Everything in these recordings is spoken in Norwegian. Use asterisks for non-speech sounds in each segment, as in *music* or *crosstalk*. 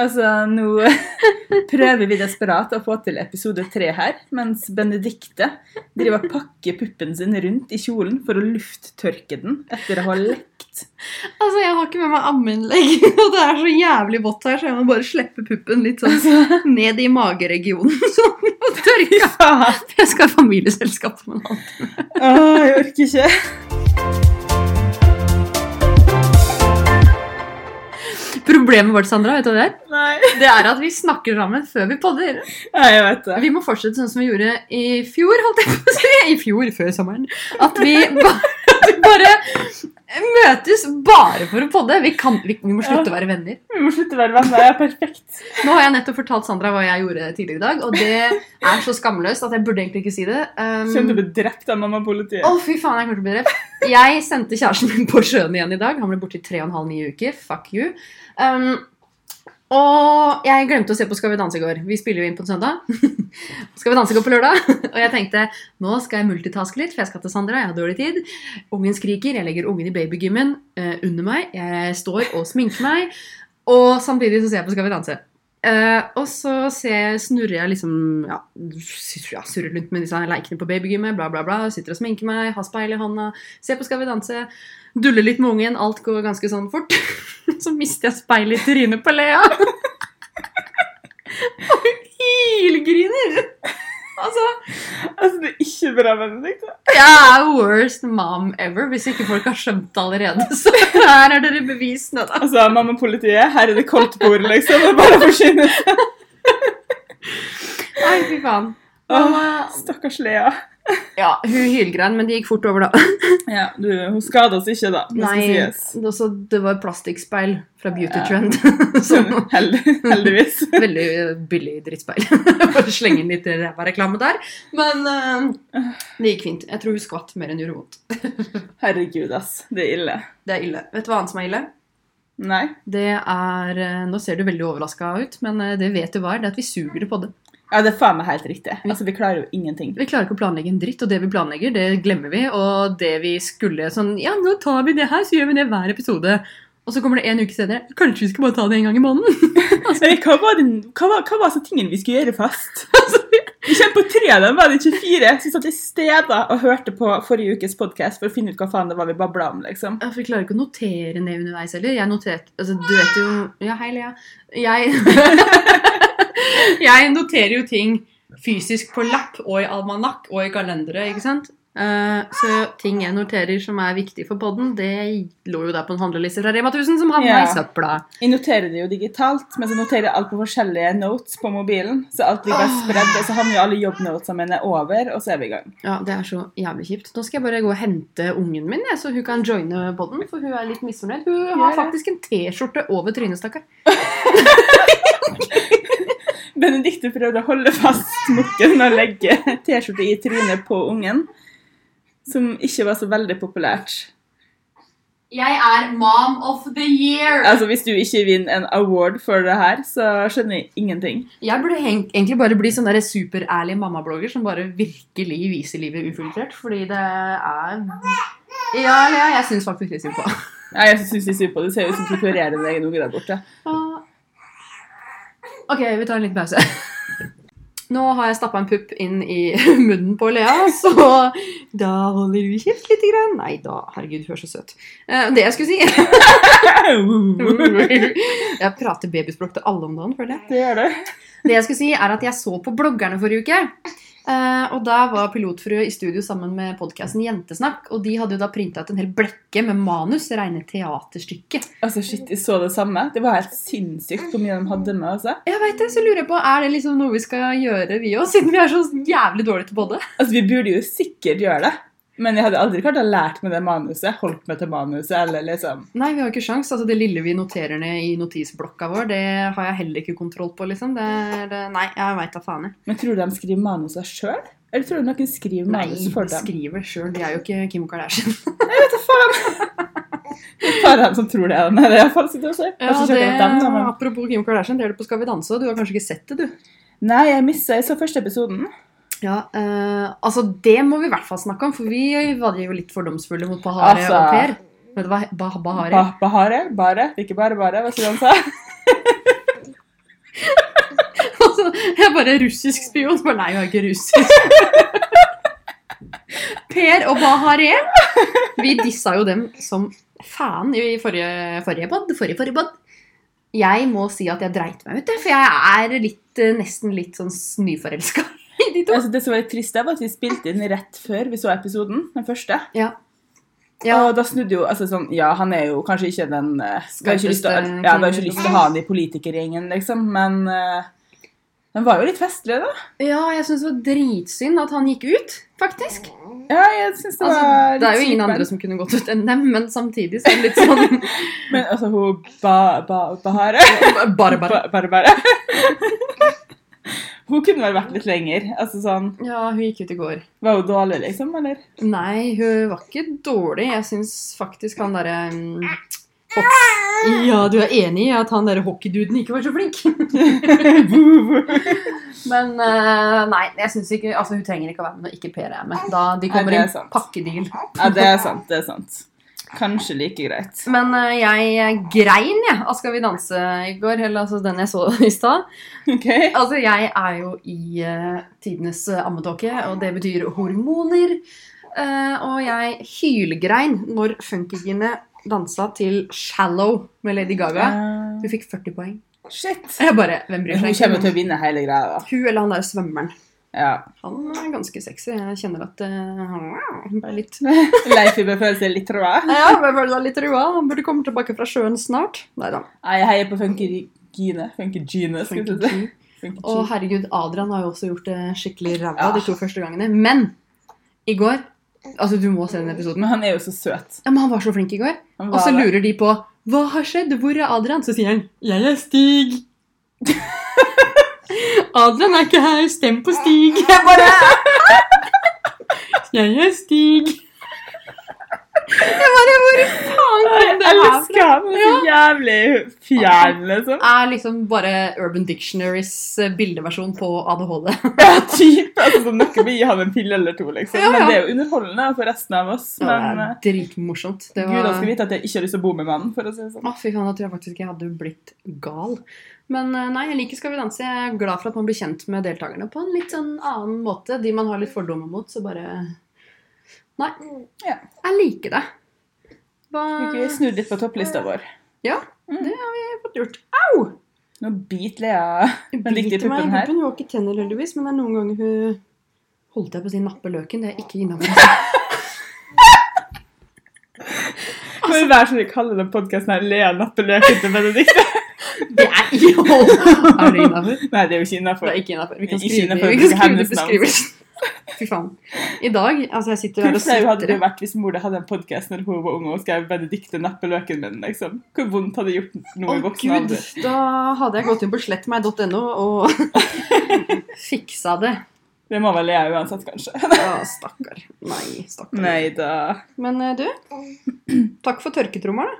Altså, nå *laughs* prøver vi desperat å få til episode tre her, mens Benedicte driver og pakker puppen sin rundt i kjolen for å lufttørke den etter å ha lekt. Altså, Jeg har ikke med meg ammeinnlegg, *laughs* og det er så jævlig vått her, så jeg må bare slippe puppen litt sånn *laughs* ned i mageregionen. Sånn, og tørke. Jeg skal ha familieselskap med en halvtime. Åh, jeg orker ikke. Problemet vårt, Sandra, vet du hva det er? Nei. Det er at vi snakker sammen før vi podder. Nei, jeg vet det. Vi må fortsette sånn som vi gjorde i fjor, holdt jeg på å si. I fjor, før sommeren. At vi *laughs* bare, bare møtes bare for å podde. Vi, kan, vi, vi må slutte å være venner. Vi må slutte å være venner. Er perfekt. Nå har jeg nettopp fortalt Sandra hva jeg gjorde tidligere i dag, og det er så skamløst at jeg burde egentlig ikke si det. Um, Kjente du ble drept av mammapolitiet? Å, fy faen, jeg kommer til å bli drept. Jeg sendte kjæresten min på sjøen igjen i dag. Han ble borte i tre og en halv nye uker. Fuck you. Um, og jeg glemte å se på Skal vi danse i går. Vi spiller jo inn på en søndag. *laughs* skal vi danse går på lørdag. *laughs* og jeg tenkte nå skal jeg multitaske litt, for jeg skal til Sandra. Jeg har dårlig tid. Ungen skriker. Jeg legger ungen i babygymmen uh, under meg. Jeg står og sminker meg. Og samtidig så ser jeg på Skal vi danse. Eh, og så snurrer jeg liksom ja, ja, surrer rundt med disse leikene på babygymmet. Bla, bla, bla. Sitter og sminker meg, har speil i hånda, ser på Skal vi danse. Duller litt med ungen. Alt går ganske sånn fort. *laughs* så mister jeg speilet i trynet på Lea. *laughs* og hun hylgriner. Altså, Altså, det er ikke bra, Benedicte. jeg er worst mom ever. Hvis ikke folk har skjønt det allerede, *laughs* så her er dere bevisene, da. Altså, mamma politiet, her er det koldt bord, liksom. Det er bare å forsyne seg. Nei, fy faen. Åh, Stakkars Lea. Ja, hun hylgrein, men det gikk fort over, da. *laughs* Ja, du, hun skada oss ikke, da. Det skal Nei, sies. det, var plastikkspeil fra Beauty Ja. Trend. *laughs* *laughs* Så Held, heldigvis. veldig billig drittspeil. Bare slenge inn litt ræva-reklame der. Men uh, det gikk fint. Jeg tror hun skvatt mer enn gjorde vondt. Herregud, ass. Det er ille. Det er ille. Vet du hva annet som er ille? Nei. Det er eh, Nå ser du veldig overraska ut, men eh, det vet du hva er. Det er at vi suger det på det. Ja, det er faen meg helt riktig. Altså, Vi klarer jo ingenting. Vi klarer ikke å planlegge en dritt, og det vi planlegger, det glemmer vi. Og det vi skulle sånn Ja, nå tar vi det her, så gjør vi det hver episode. Og så kommer det en uke senere. Kanskje vi skal bare ta det en gang i måneden? *laughs* Nei, hva var, den, hva var, hva var så tingen vi skulle gjøre fast? Vi kommer på tre av dem, var det 24? Så vi satt i steder og hørte på forrige ukes podkast for å finne ut hva faen det var vi babla om. liksom. Ja, for Vi klarer ikke å notere ned underveis heller. Jeg noterte Altså, du vet jo Ja, hei, Lea. Jeg *laughs* *laughs* Jeg noterer jo ting fysisk på lapp og i almanakk og i kalendere, ikke sant? Uh, så ting jeg noterer som er viktig for podden, det lå jo der på en handleliste fra Rema 1000 som havna Ja. i søpla. Jeg noterer det jo digitalt, men så noterer jeg alt på forskjellige notes på mobilen. Så alt ligger bare spredd, og så havner jo alle jobbnotesene mine over, og så er vi i gang. Ja, Det er så jævlig kjipt. Nå skal jeg bare gå og hente ungen min, jeg, så hun kan joine podden. For hun er litt misfornøyd. Hun har faktisk en T-skjorte over trynet, stakkar. *laughs* *laughs* Benedicte prøvde å holde fast smokken og legge T-skjorte i trynet på ungen, som ikke var så veldig populært. Jeg er mom of the year! Altså, Hvis du ikke vinner en award for det her, så skjønner jeg ingenting. Jeg burde egentlig bare bli sånn superærlig mammablogger som bare virkelig viser livet ufiltrert, fordi det er Ja, ja jeg syns faktisk litt synd på Ja, jeg syns de synd på det. Det ser ut som du kurerer deg noe der borte. OK, vi tar en liten pause. *laughs* Nå har jeg stappa en pupp inn i *laughs* munnen på Lea, så da holder du kjeft litt. Grann. Nei da, herregud, hun er så søt. Eh, Det jeg skulle si *laughs* Jeg prater babyspråk til alle om dagen, føler jeg. Det gjør det. Det jeg skulle si er at jeg så på bloggerne forrige uke. Eh, og da var Pilotfrue i studio sammen med podkasten Jentesnakk. Og de hadde jo da printa ut en hel blekke med manus, rene teaterstykke. Altså, shit, jeg så det samme. Det var helt sinnssykt hvor mye de hadde med. altså. Jeg vet det, så lurer jeg på, Er det liksom noe vi skal gjøre, vi òg? Siden vi er så jævlig dårlige til både. Altså, Vi burde jo sikkert gjøre det. Men jeg hadde aldri klart å lært meg det manuset. Holdt meg til manuset, eller liksom Nei, vi har ikke sjans. Altså, Det lille vi noterer ned i notisblokka vår, det har jeg heller ikke kontroll på. liksom. Det, det, nei, jeg veit da faen. jeg. Men tror du de skriver manuset sjøl? Eller tror du noen skriver Nei, manus for de skriver sjøl. De er jo ikke Kim Kardashian. *laughs* Det er bare dem som tror det dem. Det er iallfall sitter og ser. Ja, det, dem, da, men... Apropos Kim Kardashian, det er det på Skal vi danse, og du har kanskje ikke sett det, du? Nei, jeg missa Jeg så første episoden. Ja, uh, altså Det må vi i hvert fall snakke om, for vi var jo litt fordomsfulle mot Bahare Altså, og Per. Vet du hva bah Bahare? Ba Bahare? Bare? Ikke bare bare, hva skulle *laughs* han er bare russisk spion. Bare, nei, jeg er ikke russisk. *laughs* per og Bahareh. Vi dissa jo dem som faen i forrige, forrige pod. Forrige, forrige pod. Jeg må si at jeg dreit meg ut, jeg, for jeg er litt, eh, nesten litt sånn nyforelska de to. Altså, det som var litt trist, var at vi spilte inn rett før vi så episoden, den første. Ja. Og da snudde jo altså sånn, Ja, han er jo kanskje ikke den eh, Vi har ikke ja, ikke lyst til å ha han i politikergjengen, liksom, men uh, den var jo litt festlig, da. Ja, jeg syns det var dritsynd at han gikk ut, faktisk. Ja, jeg synes det Altså, var litt det er jo ingen andre som kunne gått ut enn dem, men samtidig så er det litt sånn *laughs* Men altså, hun ba, ba, Bahare Bare, bare. Bare, bare. *laughs* hun kunne vel vært litt lenger. Altså sånn Ja, hun gikk ut i går. Var hun dårlig, liksom, eller? Nei, hun var ikke dårlig. Jeg syns faktisk han derre um, Ja, du er enig i at han derre hockeyduden ikke var så flink? *laughs* Men uh, nei, jeg syns ikke Altså, hun trenger ikke å være med når ikke Per er med. Da de kommer i er pakkedeal. Ja, det er sant. Det er sant. Kanskje like greit. Men uh, jeg grein, jeg, av Skal vi danse i går. Eller altså den jeg så i stad. OK? Altså, jeg er jo i uh, tidenes uh, ammetåke, og det betyr hormoner. Uh, og jeg hylgrein når funkygene dansa til 'Shallow' med Lady Gaga. Hun fikk 40 poeng. shit. Jeg bare, hvem bryr seg? Hun kommer til å vinne hele greia. Hun eller han der svømmeren. Ja. Han er ganske sexy. Jeg kjenner at uh, han ble litt *laughs* Leif bør føle seg litt rå. *laughs* Ja, jeg føler meg litt rua. Han burde komme tilbake fra sjøen snart. Nei da. Jeg heier på Funkygine. Funkygine, skal du si. Og *laughs* herregud, Adrian har jo også gjort det skikkelig ræva Ja. de to første gangene. Men i går Altså, du må se den episoden. Men han er jo så søt. Ja, men Han var så flink i går. Og så lurer de på hva har skjedd, hvor er Adrian? Så sier han 'Jeg er Stig'. *laughs* Adrian er ikke her, stem på Stig. *laughs* Jeg bare Jeg er Stig. Jeg bare Hvor faen kom det her fra? så jævlig fjern, liksom. Er liksom bare Urban Dictionaries eh, bildeversjon på ADHD. *laughs* Ja, typ. Altså, sånn, Noe vil gi ham en pille eller to, liksom. Men det er jo underholdende for resten av oss. Det Men er eh, dritmorsomt. Det var... Gud, han skal vite at jeg ikke har lyst til å bo med mannen, for å si det sånn. Å, fy faen, da tror jeg faktisk jeg hadde blitt gal. Men eh, nei, jeg liker Skal vi danse. Jeg er glad for at man blir kjent med deltakerne på en litt sånn annen måte. De man har litt fordommer mot, så bare Nei. Ja. Jeg liker det. Hva vi snudde litt på topplista vår? Ja, det har vi fått gjort. Au! Nå biter Lea den riktige puppen her. Hun har ikke tenner, heldigvis, men det er noen ganger hun Holdt jeg på å si nappe løken? Det er ikke innafor. *laughs* Kan vi være så vi kaller den podkasten her Lea nappeløken til Benedicte? Det er jo Er det innafor? Nei, det er jo ikke innafor. Vi kan skrive det, vi kan skrive beskrivelsen. Fy faen. I dag Altså, jeg sitter her og sutrer. Hvordan hadde det vært hvis mor hadde en podkast når hun var ung og skrev 'Benedicte nappeløken min'? liksom? Hvor vondt hadde det gjort noe i voksen alder? da hadde jeg gått inn på slettmeg.no og *laughs* fiksa det. Det må vel jeg uansett, kanskje. Ja, stakkar. Nei, stakkar. Nei da. Men eh, du, takk for tørketrommelen.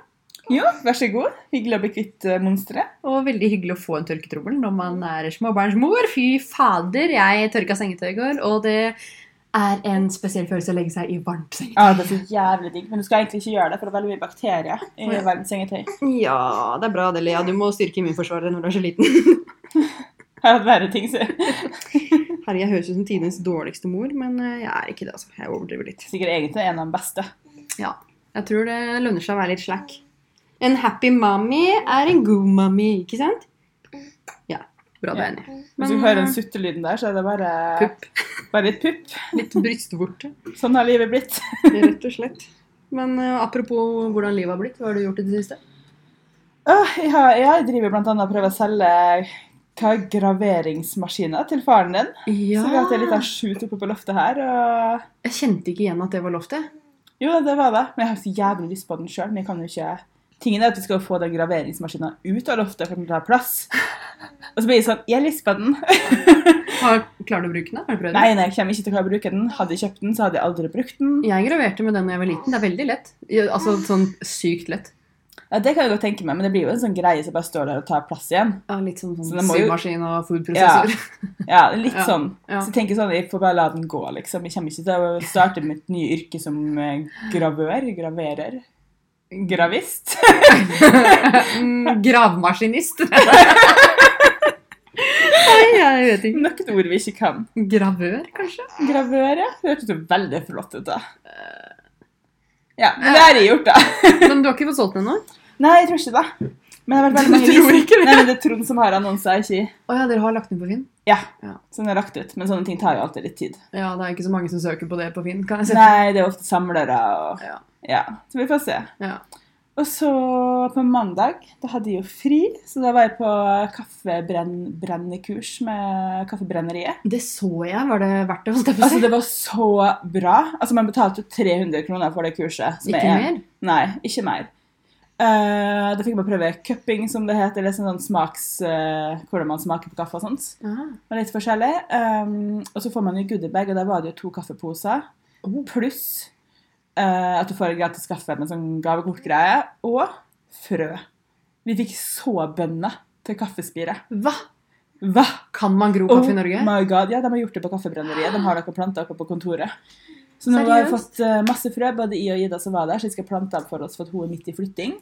Jo, vær så god. Hyggelig å bli kvitt uh, monsteret. Og veldig hyggelig å få en tørketrommel når man er småbarnsmor. Fy fader, jeg tørka sengetøy i går, og det er en spesiell følelse å legge seg i varmt sengetøy. Ja, det er så jævlig digg. Men du skal egentlig ikke gjøre det, for det er veldig mye bakterier i ja. varmt sengetøy. Ja, det er bra det, Lea. Du må styrke immunforsvaret når du er så liten. Jeg har hatt verre ting, sier *laughs* Herre, jeg høres ut som tidenes dårligste mor, men eh, jeg er ikke det, altså. Jeg overdriver litt. Sikkert egentlig en av de beste. Ja, jeg tror det lønner seg å være litt slack. En happy mommy er en god mommy, ikke sant? Ja, bra det er enig. Hvis du hører den suttelyden der, så er det bare, pupp, bare *laughs* litt pupp. litt brystvorte, Sånn har livet blitt. *laughs* rett og slett. Men uh, apropos hvordan livet har blitt, hva har du gjort i det siste? Uh, jeg, har, jeg driver annet og prøver å selge hva, graveringsmaskiner til faren din. Så vi har hatt en liten shoot oppe på loftet her. Og... Jeg kjente ikke igjen at det var loftet. Jo, det var det. Men jeg har så jævlig lyst på den sjøl. Men jeg kan jo ikke Tingen er at vi skal få den graveringsmaskinen ut av loftet for å tar plass. Og så blir det sånn Jeg har den. Har, klarer du å bruke den? Har du prøvd? Nei, nei, jeg kommer ikke til å klare å bruke den. Hadde jeg kjøpt den, så hadde jeg aldri brukt den. Jeg graverte med den da jeg var liten. Det er veldig lett. Altså sånn sykt lett. Ja, Det kan jeg godt tenke meg, men det blir jo en sånn greie som bare står der og tar plass igjen. Ja, litt sånn, sånn så jo- symaskin og foodprosessor. *laughs* Ja, litt Ja, sånn. ja. Så jeg tenker sånn, jeg får bare la den gå, liksom. Jeg kommer ikke til å starte mitt nye yrke som eh, gravør. Graverer. Gravist. *laughs* Mm, Gravmaskinist. *laughs* Nei, jeg vet ikke. Nok et ord vi ikke kan. Gravør, kanskje? Gravør, ja. Det hørtes jo veldig flott ut, da. Ja, men det har jeg gjort, da. *laughs* Men du har ikke fått solgt den ennå? Nei, jeg tror ikke det. Men det har vært veldig Du mange tror ikke det? Nei, men det er Trond som har annonser, ikke jeg. oh, ja, dere har lagt den på Finn? Ja, Ja. sånn er lagt ut. Men sånne ting tar jo alltid litt tid. Ja, det er ikke så mange som søker på det på Finn, kan jeg si. Nei, det er ofte samlere og Ja. Ja, så vi får se. Ja. Og så på mandag, da hadde jeg jo fri, så da var jeg på kaffebrennekurs med Kaffebrenneriet. Det så jeg. Var det verdt det? holdt jeg på å Altså, det var så bra. Altså, man betalte jo 300 kroner for det kurset. som Ikke er- mer? Nei, ikke mer. Eh, da fikk man prøve cupping, som det heter. Eller sånn smaks... uh, hvordan man smaker på kaffe og sånt. Aha. Det var litt forskjellig. Um, og så får man jo goodiebag, og der var det jo to kaffeposer. Oh. Pluss uh, at du får gratis kaffe med sånn gavekortgreie. Og frø. Vi fikk så bønner til kaffespiret. Hva? Hva? Kan man gro kaffe i Norge? Oh my god. Ja, de har gjort det på Kaffebrenneriet. De har noen planter oppe på kontoret. Så nå har vi fått masse frø, både I og Ida som var der, så vi skal plante dem for oss for at hun er midt i flytting.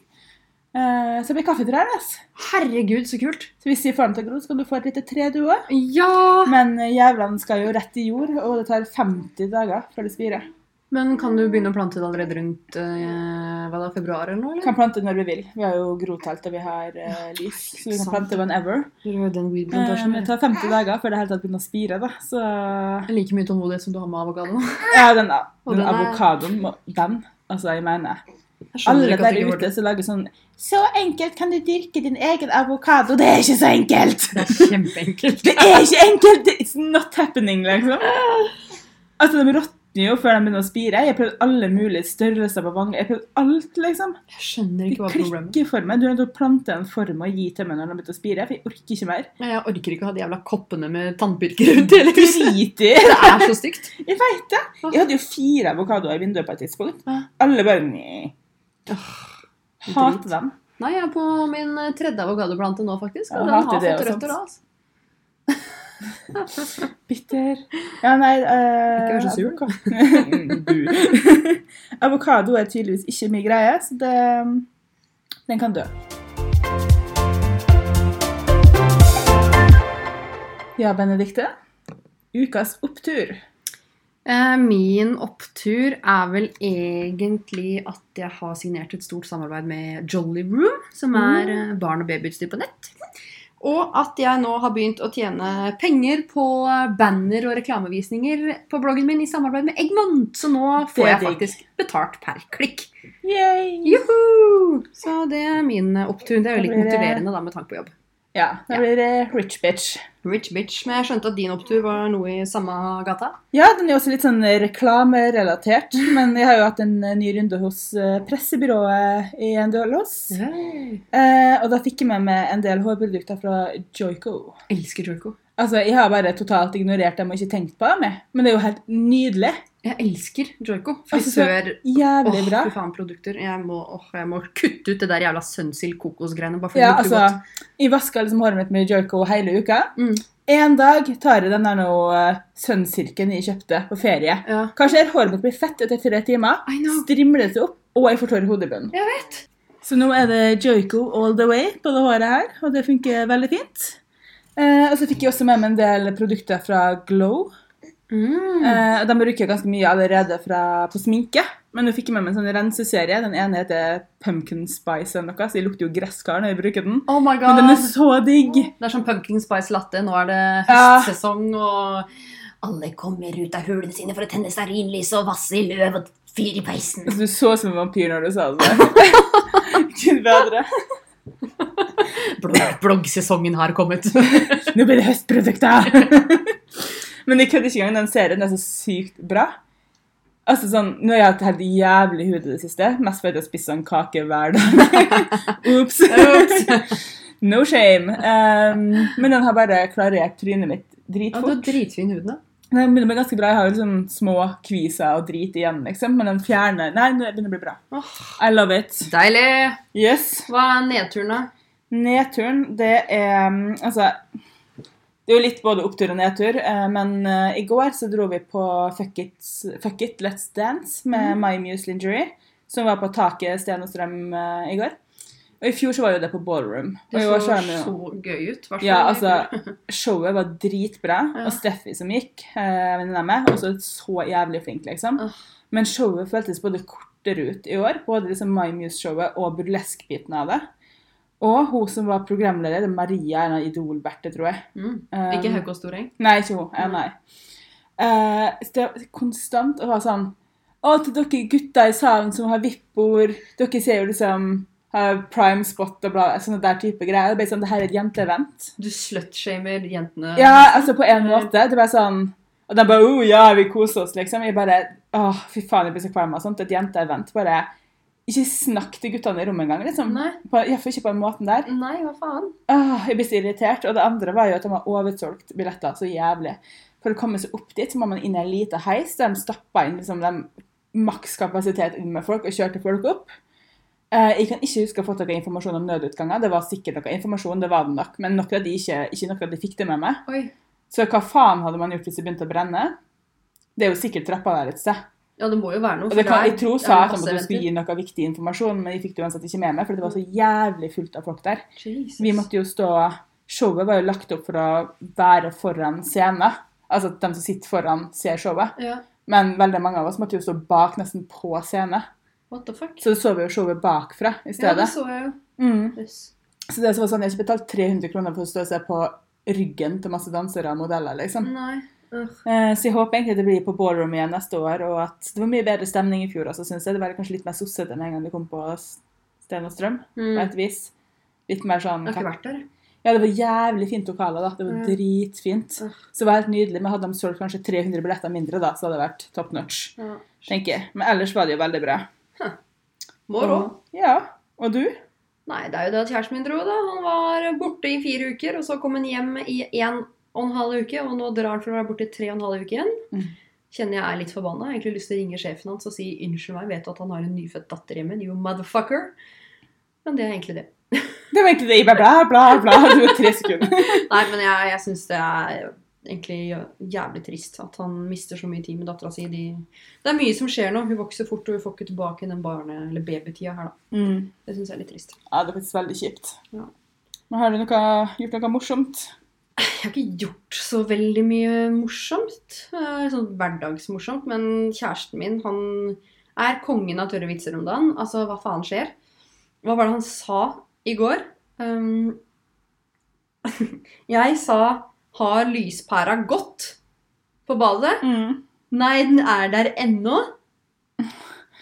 Eh, så det blir kaffetrær. Altså. Herregud, så kult. Så hvis vi får dem til å gro, så kan du få et lite tre, du òg. Ja! Men eh, jævlene skal jo rett i jord, og det tar 50 dager før det spirer. Men kan du begynne å plante det allerede rundt eh, hva da, februar eller noe? Eller? kan plante når vi vil. Vi har jo grotelt og vi har eh, lys, så vi kan Sant. plante whenever. Den Eh, det tar 50 dager før det hele tatt begynner å spire, da. Så Like mye tålmodighet som du har med avokado. ja, den, den den er- avokadoen, den Altså, jeg mener Jeg Alle der ute som lager sånn Så enkelt kan du dyrke din egen avokado. Det er ikke så enkelt! Det er kjempeenkelt. *laughs* Det er ikke enkelt! It's not happening, liksom. Altså, de råtner jo før de begynner å spire. Jeg har prøvd alle mulige størrelser på vann. Jeg har prøvd alt, liksom. Jeg skjønner ikke hva problemet er. klikker for meg. Du er nødt til å plante en form og gi til meg når de begynner å spire, for jeg orker ikke mer. Nei, Jeg orker ikke å ha de jævla koppene med tannpirker rundt hele huset. Drit i! Det er så stygt. Jeg veit det! Jeg hadde jo fire avokadoer i vinduet på et tidspunkt. Alle bare Nei. Hater drit. dem. Nei, jeg er på min eh, tredje avokadoplante nå, faktisk. Og ja, den har fått røtter da. Altså. *laughs* Bitter. Ja, nei uh, Ikke vær så sur. da. *laughs* *laughs* Avokado er tydeligvis ikke min greie, så det, den kan dø. Ja, Benedikte. Ukas opptur. Eh, Min opptur er vel egentlig at jeg har signert et stort samarbeid med Jolly Room, som er eh, barn- og babyutstyr på nett. Og at jeg nå har begynt å tjene penger på banner og reklamevisninger på bloggen min i samarbeid med Eggmont. Så nå får jeg faktisk betalt per klikk. Yay! Juhu! Så det er min opptur. Det er jo litt motiverende da med tanke på jobb. Ja, da blir det rich bitch. Rich bitch. Men jeg skjønte at din opptur var noe i samme gata. Ja, den er også litt sånn reklamerelatert. *laughs* Men jeg har jo hatt en eh, ny runde hos eh, pressebyrået i Endølås. Eh, og da fikk jeg med meg en del hårprodukter fra Joico. Elsker Joico. Altså, Jeg har bare totalt ignorert dem og ikke tenkt på dem. Men det er jo helt nydelig. Jeg elsker Joico. Altså, Frisør. Jævlig Åh, bra. faen, produkter. Jeg må, åh, jeg må kutte ut det der jævla Sunsil kokosgreiene. Bare for Ja, det altså, Jeg vasker liksom håret mitt med Joico hele uka. Mm. En dag tar jeg den der nå uh, Sunsirken jeg kjøpte på ferie. godt. Ja. Kanskje? Håret mitt blir fett etter tre timer. Strimler seg opp, og jeg får tørr hodebunn. Jeg vet. Så nå er det Joico all the way på det håret her, og det funker veldig fint. Eh, og så fikk jeg også med meg en del produkter fra Glow. Mm. Eh, de bruker ganske mye allerede fra, på sminke. Men nå fikk med meg en sånn renseserie. Den ene heter Pumpkin Spice eller noe, så jeg lukter jo gresskar når jeg bruker den. Oh my Men den er så digg! Det er sånn pumpkin spice latte. Nå er det Ja. høstsesong, og alle kommer ut av hulene sine for å tenne stearinlys og vasse i løv og fyr i peisen. Altså, du så ut som en vampyr når du sa det. *laughs* Gud bedre. Bloggsesongen har kommet. Nå blir det høstprodukter! *laughs* Men jeg kødder ikke engang. Den serien er så sykt bra. Altså sånn, Nå har jeg hatt helt jævlig hud i det siste. Mest fordi jeg spiser spist sånn kake hver dag. *laughs* Ops. Oops. *laughs* No shame. Um, men den har bare klarert trynet mitt dritfort. Ja, du har dritfin hud nå. Den begynner å bli ganske bra. Jeg har jo liksom små kviser og drit igjen, liksom. Men den fjerner Nei, det begynner å bli bra. Oh, I love it. Deilig. Yes. Hva er nedturen, da? Nedturen, det er um, Altså Det er jo litt både opptur og nedtur, eh, men eh, i går så dro vi på Fuck It, Fuck It Let's Dance med Mm. My Muse Lingerie, som var på taket Sten og Strøm eh, i går. Og i fjor så var jo det på ballroom. Det så så gøy ut. hvertfall. Ja, altså, *laughs* showet var dritbra, Ja. og Steffi som gikk, venninna mi, også så jævlig flink, liksom. Men showet føltes både kortere ut i år, både liksom My Muse-showet og burlesk-biten av det. Og hun som var programleder, det er Maria, en av Idol-Berthe, tror jeg. Mm. Um, Ikke Haukås Storeng? Nei, ikke hun. Eh, Nei. Eh, det var konstant å være sånn Å, til dere gutter i salen som har vippord, dere ser jo liksom har prime spot og bla, sånne der type greier. Det ble sånn, det her er et jenteevent. Du slutshamer jentene. Ja, altså på en måte. Det bare sånn Og de bare oh, ja, vi koser oss, liksom. Jeg bare Å, fy faen, jeg blir så kvalm av sånt. Et jenteevent. Bare Ikke snakk til guttene i rommet engang, liksom. Iallfall ikke på den måten der. Nei, hva faen? Åh, jeg blir så irritert. Og det andre var jo at de har oversolgt billetter så jævlig. For å komme seg opp dit, så må man inn i en liten heis. Der de stappa inn liksom, makskapasitet inn med folk og kjørte folk opp. Eh, jeg kan ikke huske å ha fått noe informasjon om nødutganger. Det var sikkert noe informasjon, det var det nok. Men noe av de ikke, ikke noe av de fikk det med meg. Oi. Så hva faen hadde man gjort hvis det begynte å brenne? Det er jo sikkert trappa der et sted. Ja, det må jo være noe. Det kan, jeg tror sa at du skulle gi noe viktig informasjon, men jeg fikk det uansett ikke med meg, for det var så jævlig fullt av folk der. Jesus. Vi måtte jo stå Showet var jo lagt opp for å være foran scenen. Altså at de som sitter foran, ser showet. Ja, Men veldig mange av oss måtte jo stå bak, nesten på scenen. what the fuck? Så så vi jo showet bakfra i stedet. Ja, det så jeg jo. mm. Yes. Så det var sånn, jeg har ikke betalt 300 kroner for å stå og se på ryggen til masse dansere og modeller, liksom. Nei. Eh, Så jeg håper egentlig det blir på ballroom igjen neste år, og at det var mye bedre stemning i fjor Altså, syns jeg. Det var kanskje litt mer sossete enn en gang det kom på Sten og Strøm, på Mm. et vis. Litt mer sånn Jeg har ikke vært der. Ja, det var jævlig fint lokale, da. Det var Ja. dritfint. Uh. Så det var helt nydelig. Men hadde de solgt kanskje 300 billetter mindre, da, så hadde det vært top notch. Uh. tenker jeg. Men ellers var det jo veldig bra. Må rå. Ja. Og du? Nei, det er jo det at kjæresten min dro, da. Han var borte i fire uker, og så kom han hjem i en og en halv uke, og nå drar han for å være borte i tre og en halv uke igjen. Mm. Kjenner jeg er litt forbanna. Jeg har egentlig lyst til å ringe sjefen hans og si unnskyld meg, vet du at han har en nyfødt datter hjemme? You motherfucker. Men det er egentlig det. *laughs* Det var egentlig det. Jeg bla, bla, bla. Du er tre sekunder. *laughs* Nei, men jeg, jeg syns det er egentlig jævlig trist at han mister så mye tid med dattera si. De... Det er mye som skjer nå. Hun vokser fort, og hun får ikke tilbake den barne- eller babytida her, da. Mm. Det syns jeg er litt trist. Ja, det er faktisk veldig kjipt. Ja. Men har du noe, gjort noe morsomt? Jeg har ikke gjort så veldig mye morsomt. Sånn hverdagsmorsomt. Men kjæresten min, han er kongen av tørre vitser om dagen. Altså, hva faen skjer? Hva var det han sa i går? Um, *laughs* jeg sa 'Har lyspæra gått på badet?' Mm. Nei, den er der ennå.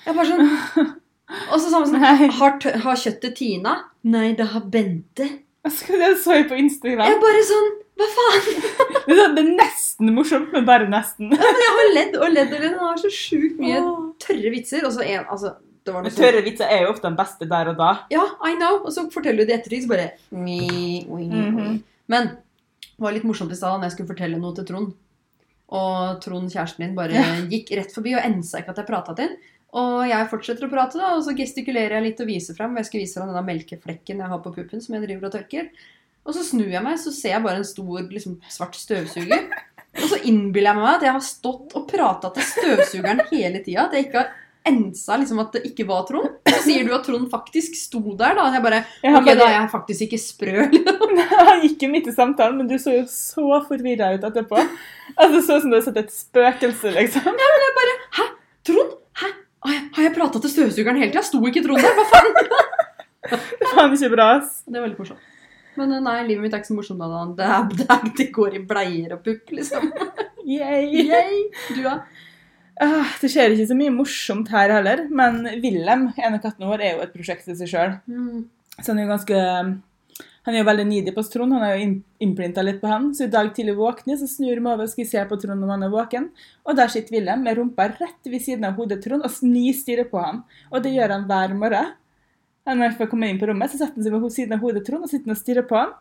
Jeg bare sånn *laughs* Og så sa han sånn har, har kjøttet tina? Nei, det har Bente. Jeg så på Instagram. Jeg bare sånn Hva faen? Det er, sånn, det er nesten morsomt, men bare nesten. Jeg har ledd og ledd og ledd. Han har så sjukt mye tørre vitser. Og så en Altså, det var noe Men sånn tørre vitser er jo ofte den beste der og da. Ja, I know. Og så forteller du det i ettertid, så bare mi, oi, oi. -hmm. Men det var litt morsomt i stad da jeg skulle fortelle noe til Trond. Og Trond, kjæresten din, bare Ja. gikk rett forbi og ensa ikke at jeg prata til ham. Og jeg fortsetter å prate, da, og så gestikulerer jeg litt og viser frem. Jeg skal vise fram denne melkeflekken jeg har på puppen som jeg driver og tørker. Og så snur jeg meg, så ser jeg bare en stor liksom, svart støvsuger. Og så innbiller jeg meg at jeg har stått og prata til støvsugeren hele tida. At jeg ikke har ensa liksom, at det ikke var Trond. Så sier du at Trond faktisk sto der. da. Jeg bare Jeg har bare... da er jeg faktisk ikke sprø. liksom. *laughs* ikke midt i samtalen, men du så jo så forvirra ut etterpå. Altså, Så ut som du hadde sett et spøkelse, liksom. Ja, men jeg bare Hæ? Trond? Hæ? har jeg prata til støvsugeren hele tida? Sto ikke Trond der? Hva faen? Det er faen ikke bra, ass. Det var veldig morsomt. Men eh, nei, livet mitt er ikke så morsomt da. Det, er, *laughs* det, er, det går i bleier og pupp, liksom. *laughs* Yay. Yay. Du, da? Ah, det skjer ikke så mye morsomt her heller, men Wilhelm, 21 år, er jo et prosjekt i seg sjøl. Mm. Så han er jo ganske Han er jo veldig needy på Trond. Han har jo innprinta litt på han. Så i dag tidlig våkner, så snur vi over og skal se på Trond om han er våken. Og der sitter Wilhelm med rumpa rett ved siden av hodet Trond og snistyrer på han. Og det gjør han hver morgen. Når jeg kommer inn på rommet, så setter han seg ved siden av hodet Trond og sitter og stirrer på han.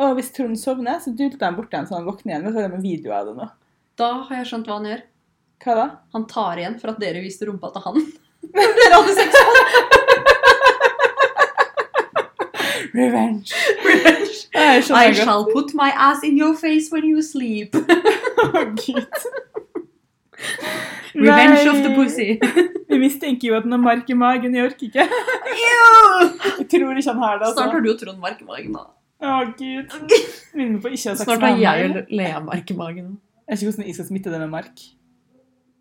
Og hvis Trond sovner, så dulter han borti han så han våkner igjen. Men så er det med video av det nå. Da har jeg skjønt hva han gjør. Hva da? Han tar igjen for at dere viste rumpa til han. *laughs* dere hadde sex Revenge. Revenge. I shall put my ass in your face when you sleep. *laughs* Å, Gud. Revenge of the pussy. *laughs* Vi mistenker jo at han har mark i magen. Jeg orker ikke. Jeg tror ikke han har det. Snart altså. har du og Trond mark i magen. da. Å, gud. *laughs* Minner på ikke å ha sex Snart har jeg og Lea mark i magen. Jeg vet ikke hvordan jeg skal smitte det med mark.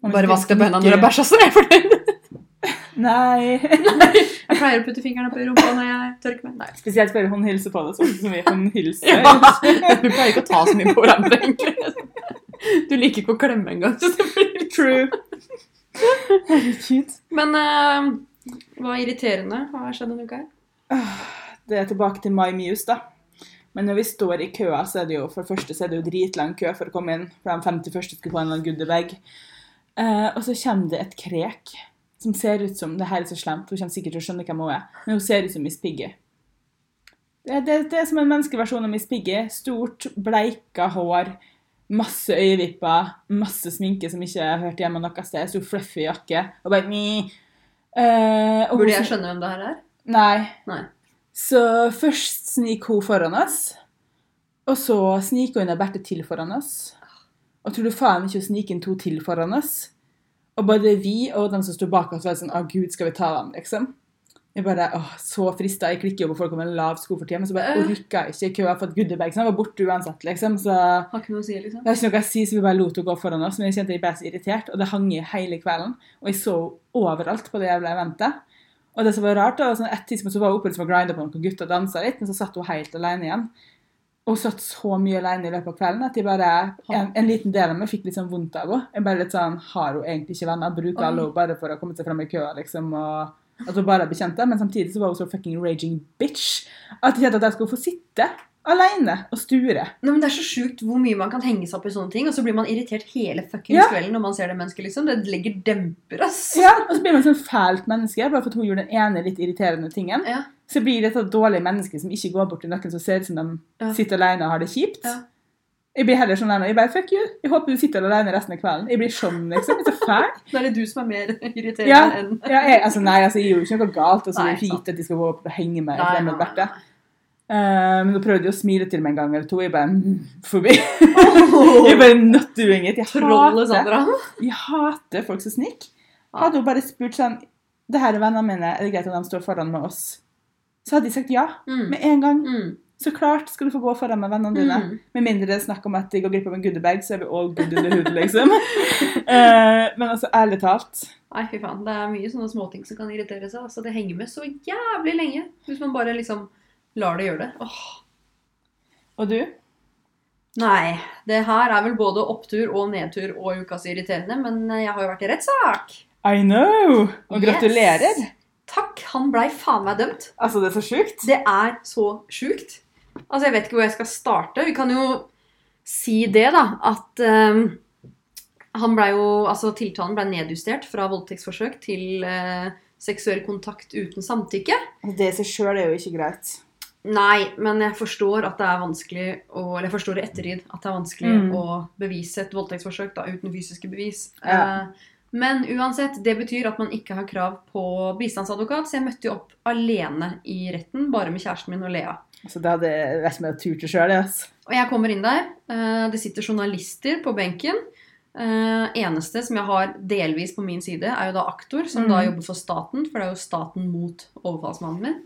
Bare vask deg på hendene når du bæsjer, så er jeg fornøyd. *laughs* Nei. Jeg pleier å putte fingrene opp i rumpa når jeg tørker meg. Nei. Spesielt bare hun hilser på det, sånn som vi hun hilser. Ja, du pleier ikke å ta så mye på hverandre, egentlig. Du liker ikke å klemme engang. så det blir True. Herregud. Men uh, hva er irriterende? Har skjedd denne uka? her? Det er tilbake til My Muse, da. Men når vi står i køa, så er det jo for det første så er det jo dritlang kø for å komme inn. For de 50 første skulle få en eller annen goodiebag. Uh, og så kommer det et krek som ser ut som Det her er så slemt, hun kommer sikkert til å skjønne hvem hun er. Men hun ser ut som Miss Piggy. Det, det, det er som en menneskeversjon av Miss Piggy. Stort, bleika hår, masse øyevipper, masse sminke som ikke har hørt hjemme noe sted. Stor fluffy jakke. Og bare uh, og Burde jeg skjønne hvem det her er? Nei. Nei. Så først sniker hun foran oss, og så sniker hun og Berthe til foran oss. Og tror du faen ikke hun sniker inn to til foran oss? Og både vi og de som sto bak oss, var sånn Å, gud, skal vi ta dem, liksom? Jeg bare, åh, Så frista. Jeg klikker jo på folk med lav sko for tida, men så bare Øh. orka jeg ikke i køa for. Så jeg var borte uansett, liksom. Så Har ikke noe å si, liksom. Det er ikke noe jeg sier, så vi bare lot henne gå foran oss. Men jeg kjente jeg ble så irritert, og det hang i hele kvelden. Og jeg så overalt på det jævla eventet. Og det som var rart, da, sånn et tidspunkt så var hun oppe liksom og grinda på noen gutter og dansa litt, men så satt hun helt alene igjen. Og hun satt så mye alene i løpet av kvelden at jeg bare, en, en liten del av meg fikk litt sånn vondt av henne. Jeg bare litt sånn, Har hun egentlig ikke venner? Bruker alle henne bare for å komme seg fram i køa, liksom? og At hun bare er bekjente? Men samtidig så var hun så fucking raging bitch at jeg kjente at jeg skulle få sitte alene og sture. Nei, men Det er så sjukt hvor mye man kan henge seg opp i sånne ting, og så blir man irritert hele fuckings Ja. kvelden når man ser det mennesket. liksom. Det legger demper, ass. Ja, og så blir man sånn fælt menneske bare for at hun gjorde den ene litt irriterende tingen. Ja. Så blir det et dårlig menneske som ikke går bort til noen som ser ut som de Ja. sitter alene og har det kjipt. Ja. Jeg blir heller sånn der nå. Jeg bare, fuck you. Jeg håper du sitter alene resten av kvelden. Jeg blir sånn, liksom. Jeg er så fæl. Da er det du som er mer irriterende Ja. enn Ja, jeg, altså, nei, altså, jeg gjorde ikke noe galt. Altså, Nei, det er at de skal gå opp og henge med Nei, fremmed nei, Berthe. Men hun prøvde jo å smile til meg en gang eller to. Jeg bare mm, forbi. Oh. *laughs* jeg bare not doing it. Jeg Trollet hater, Sandra. jeg hater folk som sniker. Hadde hun bare spurt sånn Det her er vennene mine, er det greit om de står foran med oss? Så hadde de sagt ja Mm. med en gang. Mm. Så klart skal du få gå foran med vennene dine. Mm. Med mindre det er snakk om at de går glipp av en goodiebag, så er vi all good under the liksom. uh, *laughs* men altså, ærlig talt Nei, fy faen. Det er mye sånne småting som kan irritere seg. Altså, det henger med så jævlig lenge. Hvis man bare liksom lar det gjøre det. Åh. Og du? Nei, det her er vel både opptur og nedtur og ukas irriterende, men jeg har jo vært i rettssak. I know! Og Yes. gratulerer. Takk, han blei faen meg dømt. Altså, det er så sjukt. Det er så sjukt. Altså, jeg vet ikke hvor jeg skal starte. Vi kan jo si det, da, at ehm, han ble jo Altså, tiltalen ble nedjustert fra voldtektsforsøk til uh, seksuell kontakt uten samtykke. Det i seg sjøl er jo ikke greit. Nei, men jeg forstår at det er vanskelig å, Eller jeg forstår i ettertid at det er vanskelig Mm. å bevise et voldtektsforsøk da, uten fysiske bevis. Ja. Uh, men uansett, det betyr at man ikke har krav på bistandsadvokat, så jeg møtte jo opp alene i retten, bare med kjæresten min og Lea. Altså, det hadde jeg vært som å turt det sjøl, altså. Og jeg kommer inn der. eh, Det sitter journalister på benken. Eh, Eneste som jeg har delvis på min side, er jo da aktor, som Mm. da jobber for staten. For det er jo staten mot overfallsmannen min.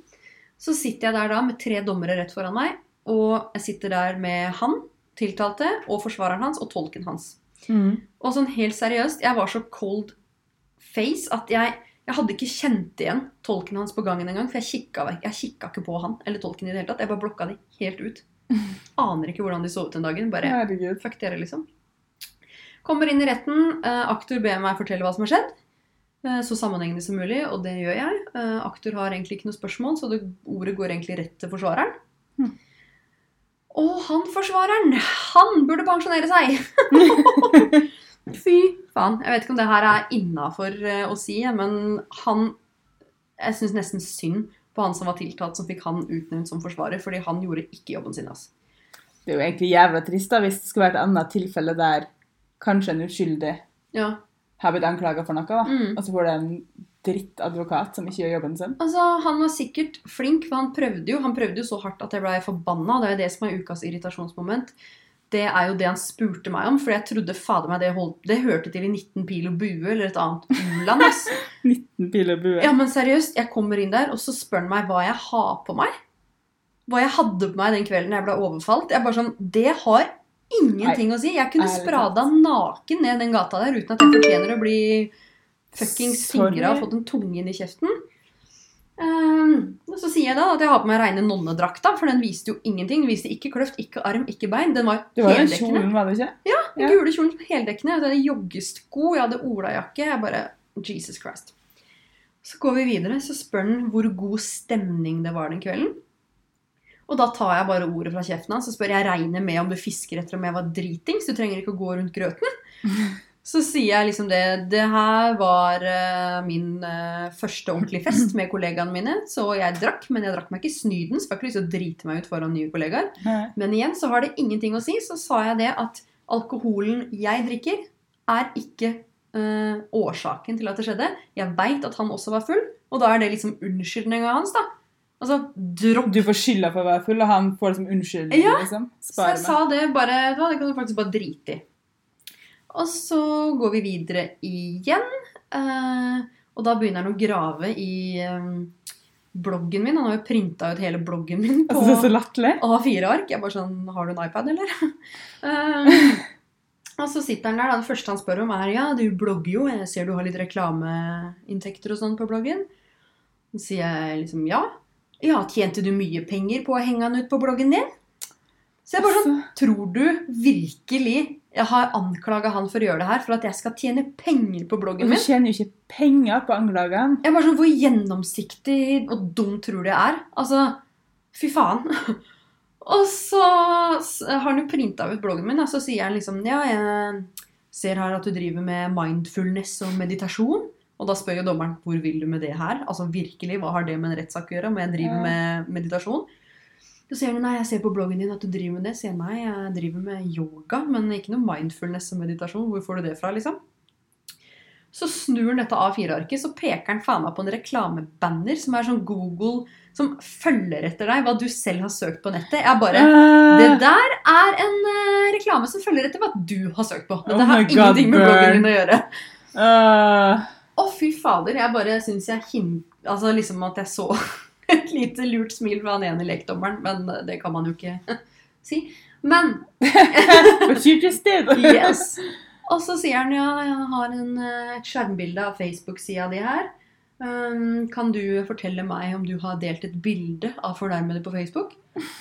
Så sitter jeg der da med tre dommere rett foran meg. Og jeg sitter der med han, tiltalte, og forsvareren hans, og tolken hans. Mm. Og sånn helt seriøst, jeg var så cold face at jeg, jeg hadde ikke kjent igjen tolken hans på gangen engang. For jeg kikka, jeg kikka ikke på han eller tolken i det hele tatt. Jeg bare blokka de helt ut. *laughs* Aner ikke hvordan de så ut den dagen. Bare Herregud. fuck dere, liksom. Kommer inn i retten. Eh, aktor ber meg fortelle hva som har skjedd. eh, så sammenhengende som mulig, og det gjør jeg. Eh, aktor har egentlig ikke noe spørsmål, så det, ordet går egentlig rett til forsvareren. Hm. Og han forsvareren, han burde pensjonere seg! *laughs* Fy faen. Jeg vet ikke om det her er innafor å si, men han Jeg syns nesten synd på han som var tiltalt, som fikk han utnevnt som forsvarer, fordi han gjorde ikke jobben sin. Altså. Det er jo egentlig jævla trist da, hvis det skulle vært et annet tilfelle der kanskje en uskyldig Ja. har blitt anklaga for noe, da. Mm. og så får det en drittadvokat som ikke gjør jobben sin. Altså, Han var sikkert flink, for han prøvde jo Han prøvde jo så hardt at jeg ble forbanna. Det er jo det som er ukas irritasjonsmoment. Det er jo det han spurte meg om, for jeg trodde fader meg det, holdt, det hørte til i 19 pil og bue eller et annet u-land. 19 *laughs* pil og bue. Ja, men seriøst, jeg kommer inn der, og så spør han meg hva jeg har på meg. Hva jeg hadde på meg den kvelden jeg ble overfalt. Jeg bare sånn, Det har ingenting å si. Jeg kunne sprada naken ned den gata der uten at jeg fortjener å bli fuckings fingra og fått en tunge inn i kjeften. Ehm, så sier jeg da at jeg har på meg reine nonnedrakta, for den viste jo ingenting. Den viste ikke kløft, ikke arm, ikke bein. Den var Det var heldekkende. kjolen, var det ikke? Den Ja. gule kjolen heldekkende. Jeg hadde joggesko, jeg hadde olajakke. Jeg bare Jesus Christ. Så går vi videre, så spør han hvor god stemning det var den kvelden. Og da tar jeg bare ordet fra kjeften hans og spør jeg regner med om du fisker etter om jeg var dritings. Du trenger ikke å gå rundt grøten. *laughs* Så sier jeg liksom det. Det her var uh, min uh, første ordentlige fest med kollegaene mine. Så jeg drakk, men jeg drakk meg ikke snydens. For jeg har ikke lyst til å drite meg ut foran nye kollegaer. Nei. Men igjen så har det ingenting å si. Så sa jeg det at alkoholen jeg drikker, er ikke uh, årsaken til at det skjedde. Jeg veit at han også var full, og da er det liksom unnskyldninga hans, da. Altså, dropp Du får skylda for å være full, og han får det som unnskyldning. Ja, liksom. Så jeg jeg sa det bare Det kan du faktisk bare drite i. Og så går vi videre igjen. eh, og da begynner han å grave i eh, bloggen min. Han har jo printa ut hele bloggen min på Altså, så latterlig. A4-ark. Jeg bare sånn Har du en iPad, eller? *laughs* Eh, og så sitter han der, da. Det første han spør om, er ja, du blogger jo. Jeg ser du har litt reklameinntekter og sånn på bloggen. Så sier jeg liksom ja. Ja, tjente du mye penger på å henge han ut på bloggen din? Så jeg bare sånn Altså, Tror du virkelig jeg har anklaga han for å gjøre det her for at jeg skal tjene penger på bloggen min. du tjener jo ikke penger på anklagene. Jeg er bare sånn, Hvor gjennomsiktig og dum tror du jeg er? Altså, fy faen. *laughs* Og så har han jo printa ut bloggen min, og så sier han liksom Ja, jeg ser her at du driver med mindfulness og meditasjon. Og da spør jo dommeren hvor vil du med det her? Altså virkelig, hva har det med en rettssak å gjøre? Om jeg driver med meditasjon? Så sier han nei, jeg ser på bloggen din at du driver med det. Sier nei, jeg driver med yoga, men ikke noe mindfulness og meditasjon. Hvor får du det fra, liksom? Så snur han dette A4-arket, så peker han faen meg på en reklamebanner som er sånn Google som følger etter deg hva du selv har søkt på nettet. Jeg bare Det Uh, der er en uh, reklame som følger etter hva du har søkt på. Dette Oh har ingenting med bloggen din å gjøre. uh, Å, fy fader. Jeg bare syns jeg hin... Altså liksom at jeg så et lite lurt smil fra han ene lekdommeren, men eh, det kan man jo ikke *laughs* si. Men. *laughs* *laughs* Yes. Og så sier han ja, jeg har en, eh, et skjermbilde av Facebook-sida di her. Um, kan du fortelle meg om du har delt et bilde av fornærmede på Facebook?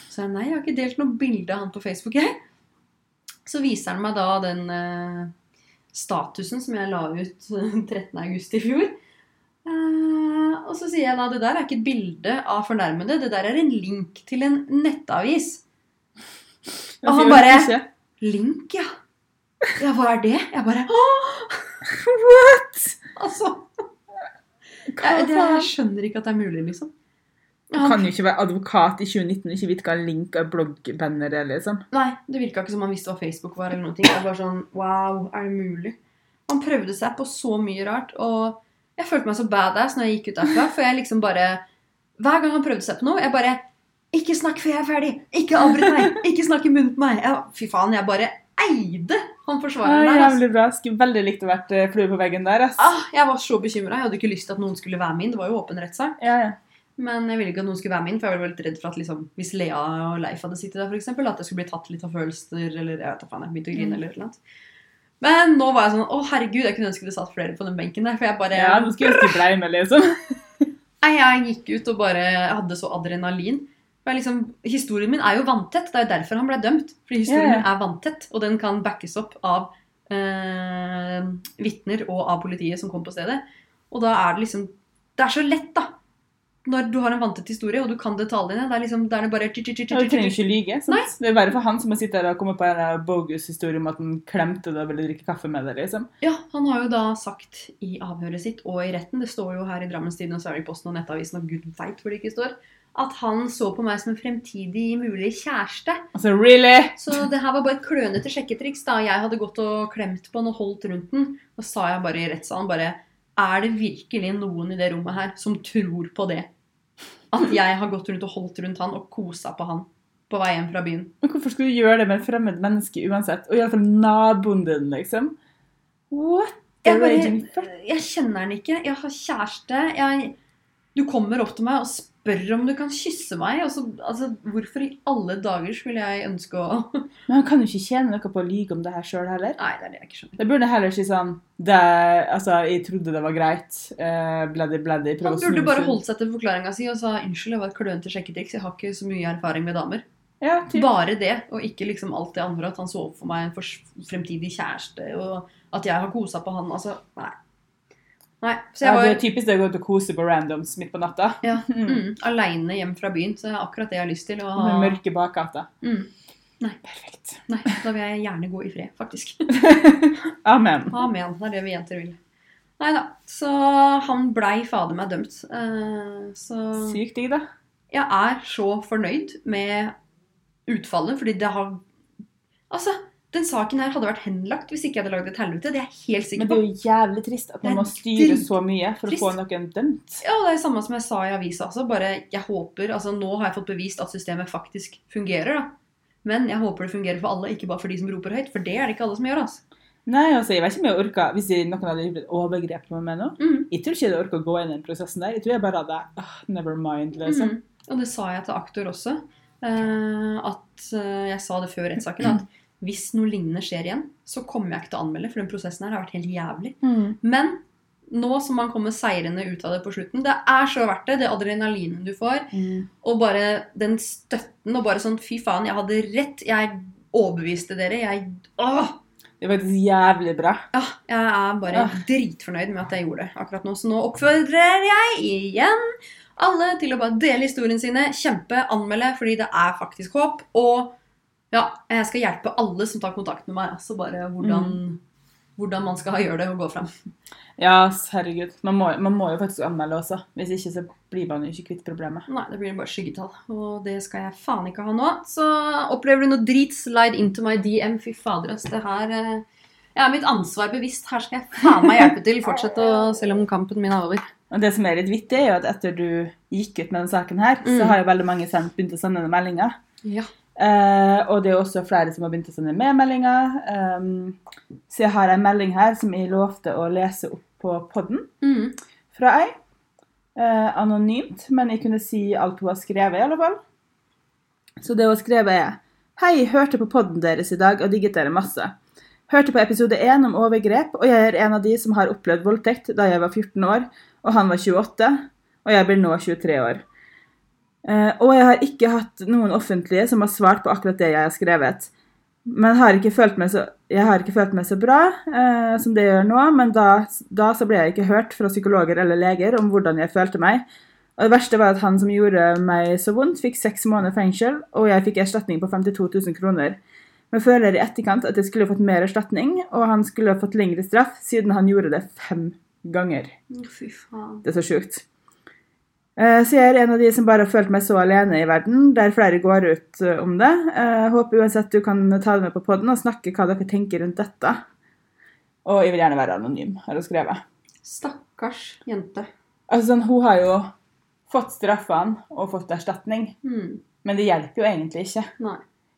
Så jeg nei, jeg har ikke delt noe bilde av han på Facebook, jeg. Så viser han meg da den uh, statusen som jeg la ut 13. august i fjor. Eh, og så sier jeg da det der er ikke et bilde av fornærmede, det der er en link til en nettavis. Og han bare- Link, ja. Ja, hva er det? Jeg bare! *laughs* What? Altså, jeg, det, jeg skjønner ikke at det er mulig, liksom. Du kan jo ikke være advokat i 2019 og ikke vite hva link og bloggbanner er, liksom. Nei, det virka ikke som han visste hva Facebook var. eller noe. Det var sånn, wow, er det mulig? Han prøvde seg på så mye rart, og jeg følte meg så badass når jeg gikk ut derfra. For jeg liksom bare Hver gang han prøvde seg på noe, jeg bare Ikke snakk før jeg er ferdig! Ikke avbryt meg! Ikke snakk i munnen på meg! Jeg, fy faen, jeg bare eide han forsvareren der. jævlig bra. Skulle veldig likt å vært eh, flue på veggen der. ass. Ah, jeg var så bekymra. Jeg hadde ikke lyst til at noen skulle være med inn. Det var jo åpen rettssak. Ja, ja. Men jeg ville ikke at noen skulle være med inn, for jeg var litt redd for at liksom, hvis Lea og Leif hadde sittet der, for eksempel, at det skulle bli tatt litt av følelser, eller jeg vet faen, jeg begynte å grine Mm. eller noe. Men nå var jeg sånn Å, herregud, jeg kunne ønske det satt flere på den benken der. For jeg bare ja, nå skulle ønske jeg ble med, liksom. *laughs* Nei, jeg gikk ut og bare hadde så adrenalin. Liksom, historien min er jo vanntett. Det er jo derfor han ble dømt. Fordi historien ja. min er vanntett, og den kan backes opp av eh, vitner og av politiet som kom på stedet. Og da er det liksom Det er så lett, da. Når du har en vanntett historie, og du kan detaljene. Det er liksom, det er bare du trenger ikke lyge. Sant? Det er verre for han som sitter sitte der og kommer på en bogus historie om at han klemte deg og ville drikke kaffe med deg. liksom. Ja, han har jo da sagt i avhøret sitt og i retten, det står jo her i Drammens Tidende og Sverigposten og Nettavisen og gud veit hvor det ikke står, at han så på meg som en fremtidig mulig kjæreste. Altså, really? Så det her var bare et klønete sjekketriks. da. Jeg hadde gått og klemt på den og holdt rundt den. og sa jeg bare i rettssalen bare Er det virkelig noen i det rommet her som tror på det? At jeg har gått rundt og holdt rundt han og kosa på han. på vei hjem fra byen. Men hvorfor skulle du gjøre det med et fremmed menneske uansett? Og iallfall naboen din, liksom. What? Jeg, bare, jeg kjenner den ikke. Jeg har kjæreste. Jeg, du kommer opp til meg og spør om du kan kysse meg. Så, altså, hvorfor i alle dager skulle jeg ønske å *laughs* Men han kan jo ikke tjene noe på å lyge om det her sjøl heller. Nei, det er det jeg ikke skjønner. Det burde heller si sånn det, Altså, jeg trodde det var greit. Uh, bladdy, bladdy. Han burde bare holdt seg til forklaringa si og sa unnskyld, det var et klønete sjekketriks. Jeg har ikke så mye erfaring med damer. Ja, typ. Bare det, og ikke liksom alt det andre. At han så for meg en fremtidig kjæreste, og at jeg har kosa på han. Altså, nei. Nei, så ja, det er typisk det å gå ut og kose på randoms midt på natta. ja, *laughs* Mm. mm, aleine hjem fra byen. Så det er akkurat det jeg har lyst til. Ha. Med mørke bakgata. Mm. Perfekt. Nei, da vil jeg gjerne gå i fred, faktisk. *laughs* Amen. Amen. Det er det vi jenter vil. Nei da. Så han blei fader meg dømt. Eh, så Sykt digg, da. jeg er så fornøyd med utfallet, fordi det har Altså, den saken her hadde vært henlagt hvis ikke jeg hadde lagd et helvete. Det er jeg helt sikker på. Men det er jo jævlig trist at man må styre så mye for å få noen dømt. Ja, det er det samme som jeg sa i avisa også. Bare jeg håper Altså, nå har jeg fått bevist at systemet faktisk fungerer, da. Men jeg håper det fungerer for alle, ikke bare for de som roper høyt. For det er det ikke alle som gjør, altså. Nei, altså, jeg vet ikke om jeg orka Hvis noen hadde gjort et overgrep på meg nå Mm. Jeg tror ikke jeg orka å gå inn i den prosessen der. Jeg tror jeg bare hadde oh, Never mind, liksom. Mm. Og det sa jeg til aktor også. Uh, at uh, Jeg sa det før rettssaken. At hvis noe lignende skjer igjen, så kommer jeg ikke til å anmelde. For den prosessen her har vært helt jævlig. Mm. Men nå som man kommer seirende ut av det på slutten, det er så verdt det. Det adrenalinet du får. Mm. Og bare den støtten og bare sånn Fy faen, jeg hadde rett. Jeg overbeviste dere. Jeg Åh! Det var faktisk jævlig bra. Ja, jeg er bare Ah. dritfornøyd med at jeg gjorde det akkurat nå. Så nå oppfordrer jeg igjen alle til å bare dele historiene sine, kjempe, anmelde, fordi det er faktisk håp. Og ja, jeg skal hjelpe alle som tar kontakt med meg. Altså bare hvordan, hvordan man skal gjøre det og gå fram. Ja, herregud. Man må, man må jo faktisk anmelde også. Hvis ikke så blir man jo ikke kvitt problemet. Nei, det blir bare skyggetall. Og det skal jeg faen ikke ha nå. Så opplever du noe drit, slide into my DM. Fy fader, ass. Det her eh, Jeg er mitt ansvar bevisst. Her skal jeg faen meg hjelpe til. Fortsette Selv om kampen min er over. Og det som er litt vittig, er jo at etter du gikk ut med denne saken her, Mm. så har jo veldig mange sendt, begynt å sende deg meldinger. Ja. Eh, og det er også flere som har begynt å sende medmeldinger. Um, så jeg har en melding her som jeg lovte å lese opp på podden Mm. fra ei. Uh, anonymt, men jeg kunne si alt hun har skrevet, i alle fall. Så det hun har skrevet, er Hei, hørte på podden deres i dag og digget dere masse. Hørte på episode 1 om overgrep, og jeg er en av de som har opplevd voldtekt da jeg var 14 år, og han var 28, og jeg blir nå 23 år. Eh, og jeg har ikke hatt noen offentlige som har svart på akkurat det jeg har skrevet. Men har ikke følt meg så, jeg har ikke følt meg så bra eh, som det jeg gjør nå, men da, da så ble jeg ikke hørt fra psykologer eller leger om hvordan jeg følte meg. Og det verste var at han som gjorde meg så vondt, fikk seks måneder fengsel, og jeg fikk erstatning på 52 000 kroner. Men føler i etterkant at jeg skulle fått mer erstatning, og han skulle fått lengre straff, siden han gjorde det fem ganger. Fy faen. Det er så sjukt. Eh, Så jeg er en av de som bare har følt meg så alene i verden, der flere går ut eh, om det. Jeg Håper uansett du kan ta det med på podden og snakke hva dere tenker rundt dette. Og jeg vil gjerne være anonym, har hun skrevet. Stakkars jente. Altså, sånn, hun har jo fått straffene og fått erstatning, Mm. men det hjelper jo egentlig ikke. Nei.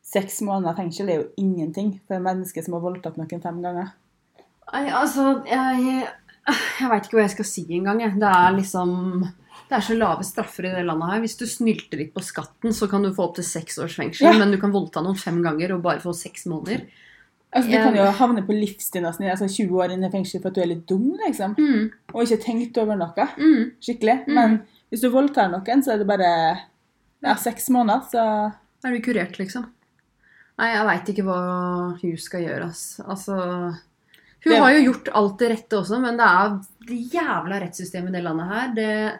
Seks måneder fengsel er jo ingenting for en menneske som har voldtatt noen fem ganger. Nei, altså, jeg Jeg veit ikke hva jeg skal si engang. jeg. Det er liksom Det er så lave straffer i det landet her. Hvis du snylter litt på skatten, så kan du få opptil seks års fengsel. Ja. Men du kan voldta noen fem ganger og bare få seks måneder. Altså, Du Jeg- kan jo havne på livstid nesten, altså 20 år inn i fengsel for at du er litt dum, liksom. Mm. Og ikke tenkt over noe Mm. skikkelig. Mm. Men hvis du voldtar noen, så er det bare ja, seks måneder, så Er du kurert, liksom? Nei, jeg veit ikke hva hun skal gjøre, ass. Altså Hun Det- har jo gjort alt det rette også, men det er det jævla rettssystemet i det landet her. Det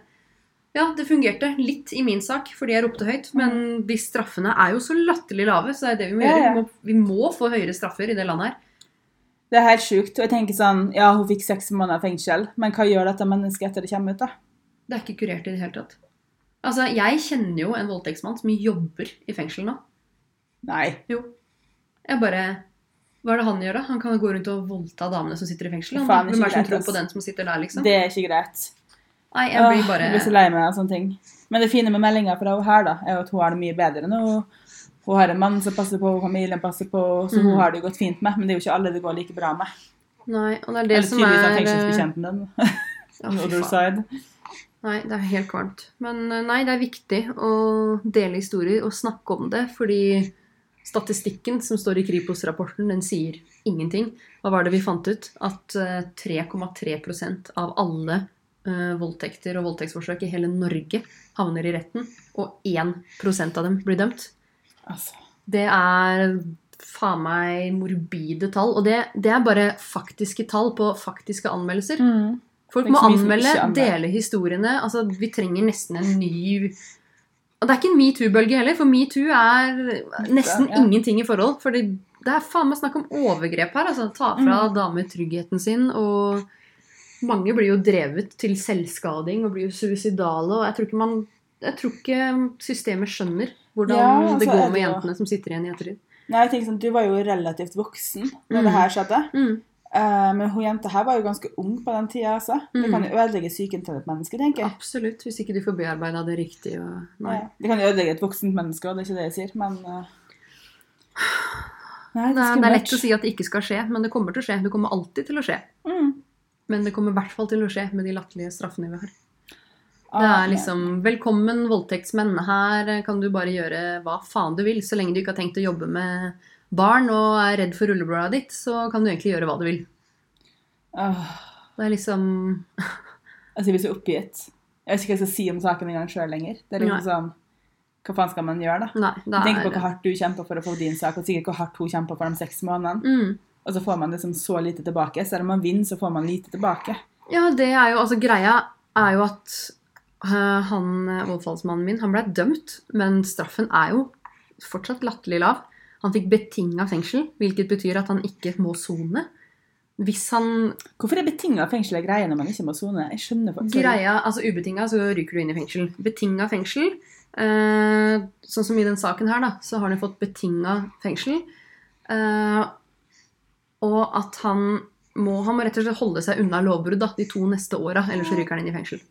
Ja, det fungerte litt i min sak fordi jeg ropte høyt, men de straffene er jo så latterlig lave, så det er det vi må Ja, gjøre. Vi må, vi må få høyere straffer i det landet her. Det er helt sjukt. Og jeg tenker sånn, ja, hun fikk seks måneder fengsel, men hva gjør dette mennesket etter det kommer ut, da? Det er ikke kurert i det hele tatt. Altså, jeg kjenner jo en voldtektsmann som jobber i fengsel nå. Nei. Jo. Jeg bare Hva er det han gjør, da? Han kan gå rundt og voldta damene som sitter i fengsel. Hvem er det som ikke greit, tror på den som sitter der, liksom? Det er ikke greit. Nei, jeg blir bare jeg blir så lei meg av sånne ting. Men det fine med meldinga fra hun her, da, er jo at hun har det mye bedre nå. hun har en mann som passer på, og familien passer på, så hun har det jo gått fint med. Men det er jo ikke alle det går like bra med. Nei, og det er det Eller som tydeligvis Eller tydeligvis fengselsbetjenten den. Ja, *laughs* other side. Nei, det er helt kvalmt. Men eh, nei, det er viktig å dele historier og snakke om det, fordi statistikken som står i Kripos-rapporten, den sier ingenting. Hva var det vi fant ut? At eh, 3,3% av alle eh, voldtekter og voldtektsforsøk i hele Norge havner i retten, og 1% av dem blir dømt. Altså. Det er faen meg morbide tall. Og det, det er bare faktiske tall på faktiske anmeldelser. Mm. Folk må anmelde, dele historiene. Altså, vi trenger nesten en ny Og det er ikke en metoo-bølge heller, for metoo er nesten Ja. ingenting i forhold. For det er faen meg snakk om overgrep her. Altså, ta fra Mm. damer tryggheten sin. Og mange blir jo drevet til selvskading og blir jo suicidale. Og jeg tror ikke, man, jeg tror ikke systemet skjønner hvordan Ja, altså, det går med jentene som sitter igjen i ettertid. Nei, jeg tenker sånn, Du var jo relativt voksen når Mm. det her skjedde. Mm. Eh, men hun jenta her var jo ganske ung på den tida. Altså. Det Mm. kan jo ødelegge psyken til et menneske, tenker jeg. Absolutt, hvis ikke du får bearbeida det riktig. Og, nei. Ja. Det kan jo ødelegge et voksent menneske, òg, det er ikke det jeg sier, men uh... Nei, Det er, det er lett å si at det ikke skal skje, men det kommer til å skje. Det kommer alltid til å skje. Mm. Men det kommer i hvert fall til å skje med de latterlige straffene vi har. Det Ah, er liksom Velkommen, voldtektsmenn. Her kan du bare gjøre hva faen du vil. Så lenge du ikke har tenkt å jobbe med barn og er redd for rullebladet ditt, så kan du egentlig gjøre hva du vil. Det er liksom *laughs* altså, jeg blir så oppgitt. Jeg vet ikke hva jeg skal si om saken engang sjøl lenger. Det er liksom sånn Hva faen skal man gjøre, da? Nei, Tenk på hvor hardt du kjemper for å få din sak, og sikkert hvor hardt hun kjemper for de seks månedene. mm. Og så får man liksom så lite tilbake. Selv om man vinner, så får man lite tilbake. Ja, det er jo Altså, greia er jo at uh, han eh, overfallsmannen min, han ble dømt, men straffen er jo fortsatt latterlig lav. Han fikk betinga fengsel, hvilket betyr at han ikke må sone. Hvis han Hvorfor er betinga fengsel en greie når man ikke må sone? Jeg skjønner faktisk Greia, altså ubetinga, så ryker du inn i fengsel. Betinga fengsel, uh, sånn som i den saken her, da, så har han fått betinga fengsel. Eh, og at han må, han må rett og slett holde seg unna lovbrudd da, de to neste åra, ellers ryker han inn i fengsel.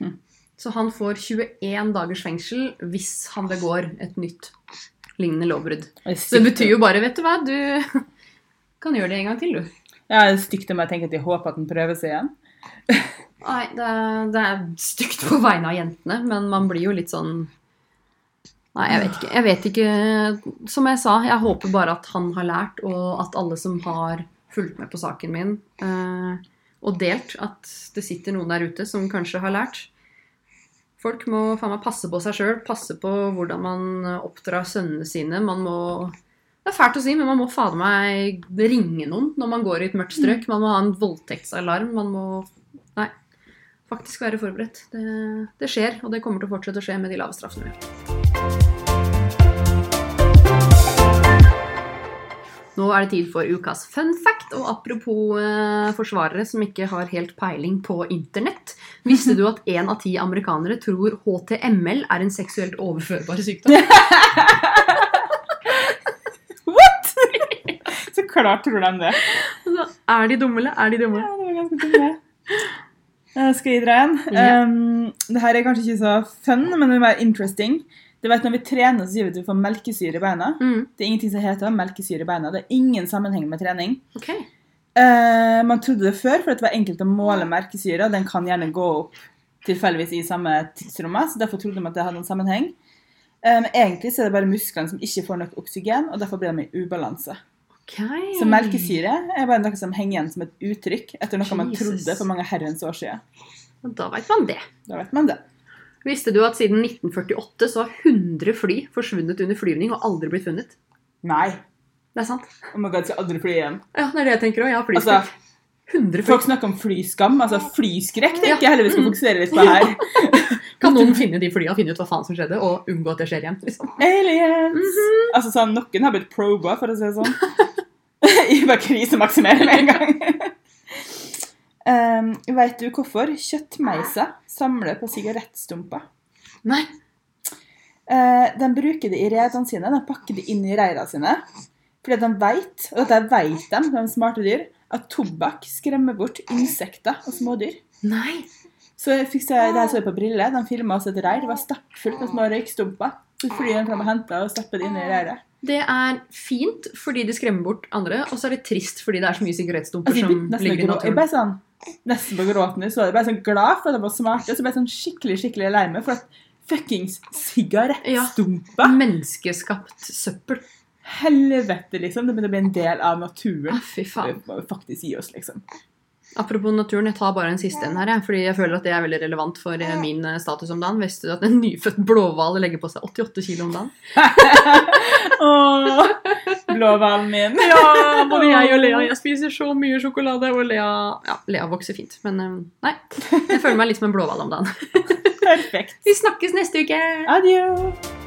Mhm. Så han får 21 dagers fengsel hvis han begår et nytt lignende lovbrudd. Så det betyr jo bare, vet du hva, du *laughs* kan gjøre det en gang til, du. Ja, det er stygt om jeg tenker at jeg håper at den prøver seg igjen. Nei, det det er stygt på vegne av jentene, men man blir jo litt sånn Nei, jeg vet ikke. Jeg vet ikke. Som jeg sa, jeg håper bare at han har lært, og at alle som har fulgt med på saken min eh, og delt, at det sitter noen der ute som kanskje har lært. Folk må faen meg passe på seg sjøl, passe på hvordan man oppdrar sønnene sine. Man må Det er fælt å si, men man må fader meg ringe noen når man går i et mørkt strøk. Man må ha en voldtektsalarm. Man må Nei. Faktisk være forberedt. Det, det skjer, og det kommer til å fortsette å skje med de lave straffene. Nå er det tid for ukas fun fact. Og apropos eh, forsvarere som ikke har helt peiling på internett. Visste du at én av ti amerikanere tror HTML er en seksuelt overførbar sykdom? *laughs* What?! Så klart tror de det. Altså, er de dumme, eller er de dumme? Ja, det var ganske dumme. Eh, Skal jeg dra en? Ja. Um, det her er kanskje ikke så fun, men det er mer interesting. Du vet, Når vi trener, så sier vi at vi får melkesyre i beina. Mm, Det er ingenting som heter melkesyre i beina. Det er ingen sammenheng med trening. Okay. Eh, man trodde det før, for det var enkelt å måle melkesyre. Den kan gjerne gå opp tilfeldigvis i samme tidsrommet, så derfor trodde man at det hadde en sammenheng. Eh, men egentlig så er det bare musklene som ikke får nok oksygen, og derfor blir de i ubalanse. Okay. Så melkesyre er bare noe som henger igjen som et uttrykk etter noe man trodde for mange herrens år siden. Da vet man det. Da vet man det. Visste du at siden 1948 så har 100 fly forsvunnet under flyvning og aldri blitt funnet? Nei. Det er sant. Oh my god, skal aldri fly igjen. Ja, det er det jeg tenker òg. Jeg har Altså, flyskrekk. 100 fly. folk snakker om flyskam, altså flyskrekk tenker Ja. jeg heller vi skal fokusere litt på her. *laughs* Kan noen finne de flya, finne ut hva faen som skjedde, og unngå at det skjer igjen? liksom? Aliens! Mhm. Altså sånn, Noen har blitt proba, for å si det sånn. *laughs* Jeg bare krisemaksimere med en gang. Um, vet du hvorfor kjøttmeiser samler på sigarettstumper? Nei. Uh, de bruker det i redene sine, de pakker det inn i reira sine. Fordi de vet, og dette vet de, de smarte dyr, at tobakk skremmer bort insekter og smådyr. Nei. Så jeg fikk se, det her så jeg på briller, de filma oss et reir, det var stappfullt med små røykstumper. Så flyr den fram og henter og stapper det inn i røret. Det er fint fordi det skremmer bort andre, og så er det trist fordi det er så mye sigarettstumper Altså, som ligger i naturen. jeg ble sånn, nesten på gråten. Jeg så det. Jeg ble sånn glad for at de var smarte, og så ble jeg sånn skikkelig skikkelig lei meg for at fuckings sigarettstumper Menneskeskapt søppel. Helvete, liksom. Det begynner å bli en del av naturen. Ah, fy Det faen. må vi faktisk gi oss, liksom. Apropos naturen, jeg tar bare en siste en her, jeg, fordi jeg føler at det er veldig relevant for eh, min eh, status om dagen. Visste du at en nyfødt blåhval legger på seg 88 kilo om dagen? *laughs* Åh, blåhvalen min. *laughs* Ja, både jeg og Lea. *laughs* Jeg spiser så mye sjokolade, og Lea, ja, Lea vokser fint. Men eh, nei, jeg føler meg litt som en blåhval om dagen. Perfekt. Vi snakkes neste uke! Adjø.